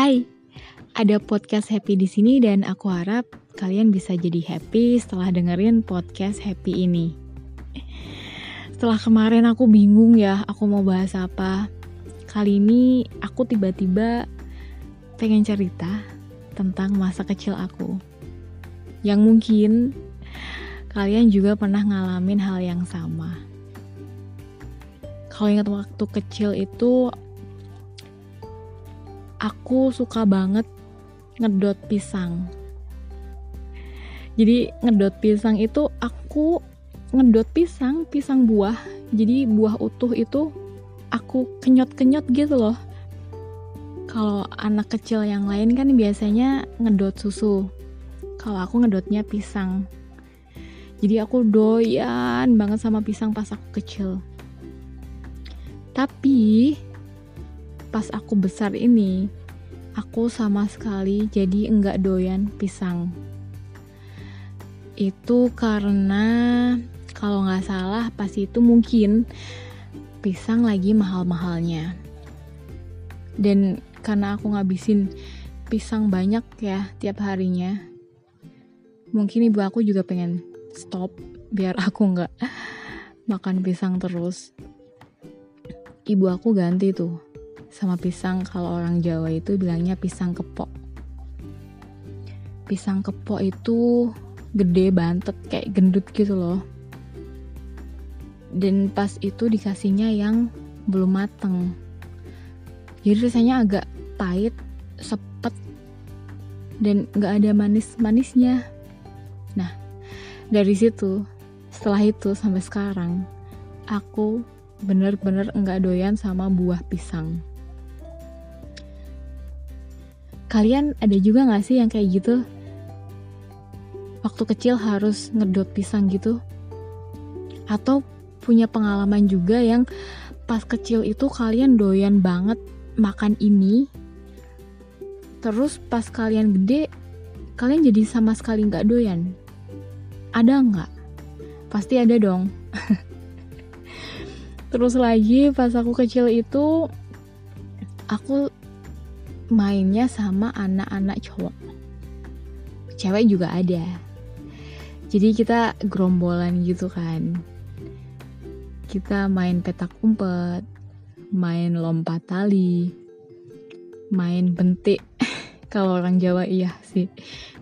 Hai, ada podcast happy di sini dan aku harap kalian bisa jadi happy setelah dengerin podcast happy ini. Setelah kemarin aku bingung ya, aku mau bahas apa. Kali ini aku tiba-tiba pengen cerita tentang masa kecil aku. Yang mungkin kalian juga pernah ngalamin hal yang sama. Kalau ingat waktu kecil itu aku suka banget ngedot pisang. Jadi ngedot pisang itu aku ngedot pisang, pisang buah. Jadi buah utuh itu aku kenyot-kenyot gitu loh. Kalau anak kecil yang lain kan biasanya ngedot susu. Kalau aku ngedotnya pisang. Jadi aku doyan banget sama pisang pas aku kecil. Tapi pas aku besar ini, aku sama sekali jadi enggak doyan pisang. Itu karena kalau nggak salah pas itu mungkin pisang lagi mahal-mahalnya. Dan karena aku ngabisin pisang banyak ya tiap harinya, mungkin ibu aku juga pengen stop biar aku nggak makan pisang terus ibu aku ganti tuh sama pisang. Kalau orang Jawa itu bilangnya pisang kepok. Pisang kepok itu gede bantet kayak gendut gitu loh. Dan pas itu dikasihnya yang belum mateng. Jadi rasanya agak pahit sepet dan gak ada manis-manisnya. Nah dari situ setelah itu sampai sekarang aku bener-bener enggak doyan sama buah pisang. Kalian ada juga gak sih yang kayak gitu? Waktu kecil harus ngedot pisang gitu? Atau punya pengalaman juga yang pas kecil itu kalian doyan banget makan ini, terus pas kalian gede, kalian jadi sama sekali nggak doyan? Ada nggak? Pasti ada dong. Terus lagi pas aku kecil itu aku mainnya sama anak-anak cowok. Cewek juga ada. Jadi kita gerombolan gitu kan. Kita main petak umpet, main lompat tali, main bentik. Kalau orang Jawa iya sih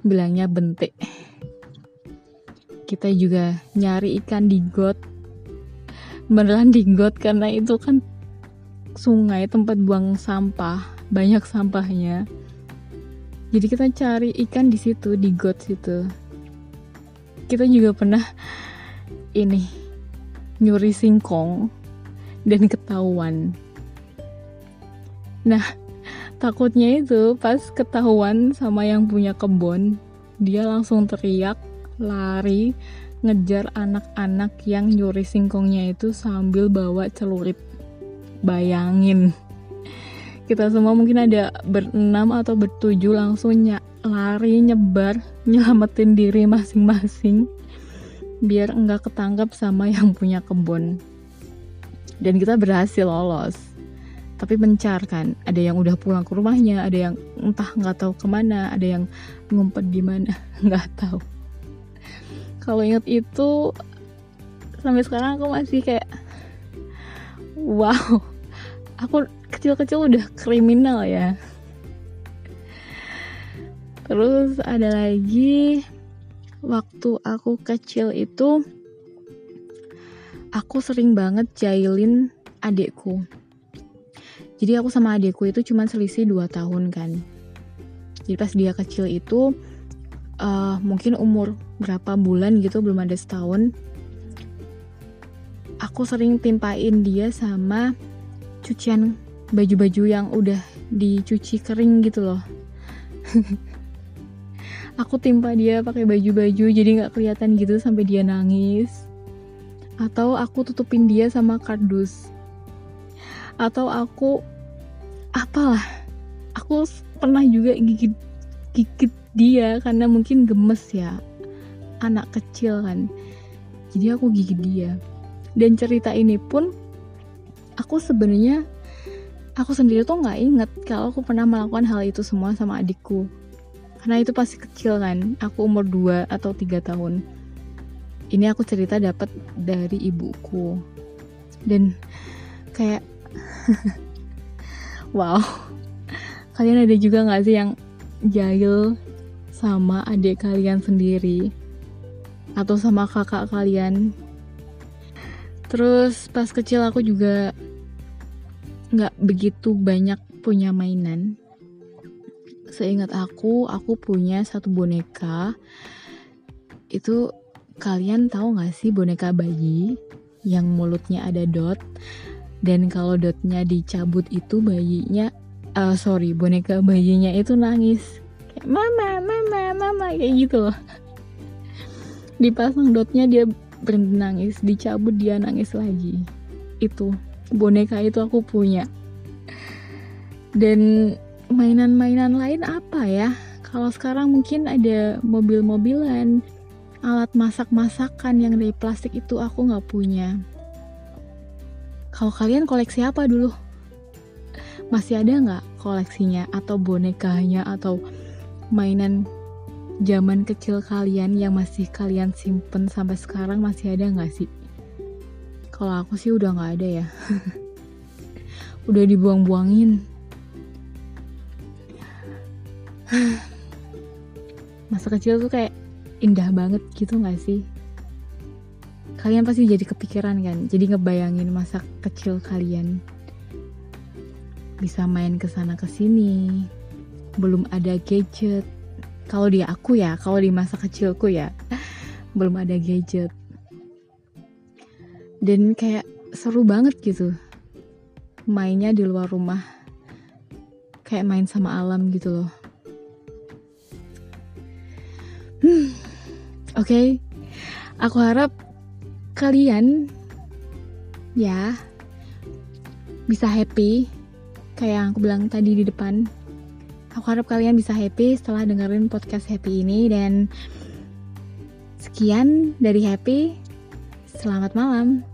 bilangnya bentik. Kita juga nyari ikan di got beneran di got karena itu kan sungai tempat buang sampah banyak sampahnya jadi kita cari ikan di situ di got situ kita juga pernah ini nyuri singkong dan ketahuan nah takutnya itu pas ketahuan sama yang punya kebun dia langsung teriak lari ngejar anak-anak yang nyuri singkongnya itu sambil bawa celurit. Bayangin. Kita semua mungkin ada berenam atau bertujuh langsung ny lari nyebar nyelamatin diri masing-masing biar nggak ketangkap sama yang punya kebun. Dan kita berhasil lolos. Tapi mencar kan, ada yang udah pulang ke rumahnya, ada yang entah nggak tahu ke mana, ada yang ngumpet di mana, nggak tahu kalau inget itu sampai sekarang aku masih kayak wow aku kecil-kecil udah kriminal ya. Terus ada lagi waktu aku kecil itu aku sering banget jailin adikku. Jadi aku sama adikku itu cuma selisih 2 tahun kan. Jadi pas dia kecil itu uh, mungkin umur berapa bulan gitu belum ada setahun aku sering timpain dia sama cucian baju-baju yang udah dicuci kering gitu loh. Aku timpa dia pakai baju-baju jadi nggak kelihatan gitu sampai dia nangis. Atau aku tutupin dia sama kardus. Atau aku apalah aku pernah juga gigit gigit dia karena mungkin gemes ya anak kecil kan. Jadi aku gigit dia. Dan cerita ini pun aku sebenarnya aku sendiri tuh nggak inget kalau aku pernah melakukan hal itu semua sama adikku. Karena itu pasti kecil kan aku umur 2 atau 3 tahun. Ini aku cerita dapat dari ibuku. Dan kayak wow. Kalian ada juga nggak sih yang jahil sama adik kalian sendiri? Atau sama kakak kalian? Terus pas kecil aku juga nggak begitu banyak punya mainan. Seingat aku aku punya satu boneka. Itu kalian tahu nggak sih boneka bayi yang mulutnya ada dot? Dan kalau dotnya dicabut itu bayinya uh, sorry boneka bayinya itu nangis. Kayak mama mama mama kayak gitu loh. Dipasang dotnya dia berhenti nangis dicabut dia nangis lagi. Itu boneka itu aku punya. Dan mainan-mainan lain apa ya? Kalau sekarang mungkin ada mobil-mobilan alat masak-masakan yang dari plastik itu aku nggak punya. Kalau kalian koleksi apa dulu? Masih ada nggak koleksinya atau bonekanya atau mainan zaman kecil kalian yang masih kalian simpen sampai sekarang masih ada nggak sih kalau aku sih udah nggak ada ya. udah dibuang-buangin. Masa kecil tuh kayak indah banget gitu gak sih? Kalian pasti jadi kepikiran kan? Jadi ngebayangin masa kecil kalian. Bisa main ke sana ke sini. Belum ada gadget. Kalau di aku ya, kalau di masa kecilku ya, belum ada gadget dan kayak seru banget gitu. Mainnya di luar rumah. Kayak main sama alam gitu loh. Hmm, oke. Okay. aku harap kalian ya bisa happy. Kayak yang aku bilang tadi di depan. Aku harap kalian bisa happy setelah dengerin podcast happy ini. Dan sekian dari happy Selamat malam.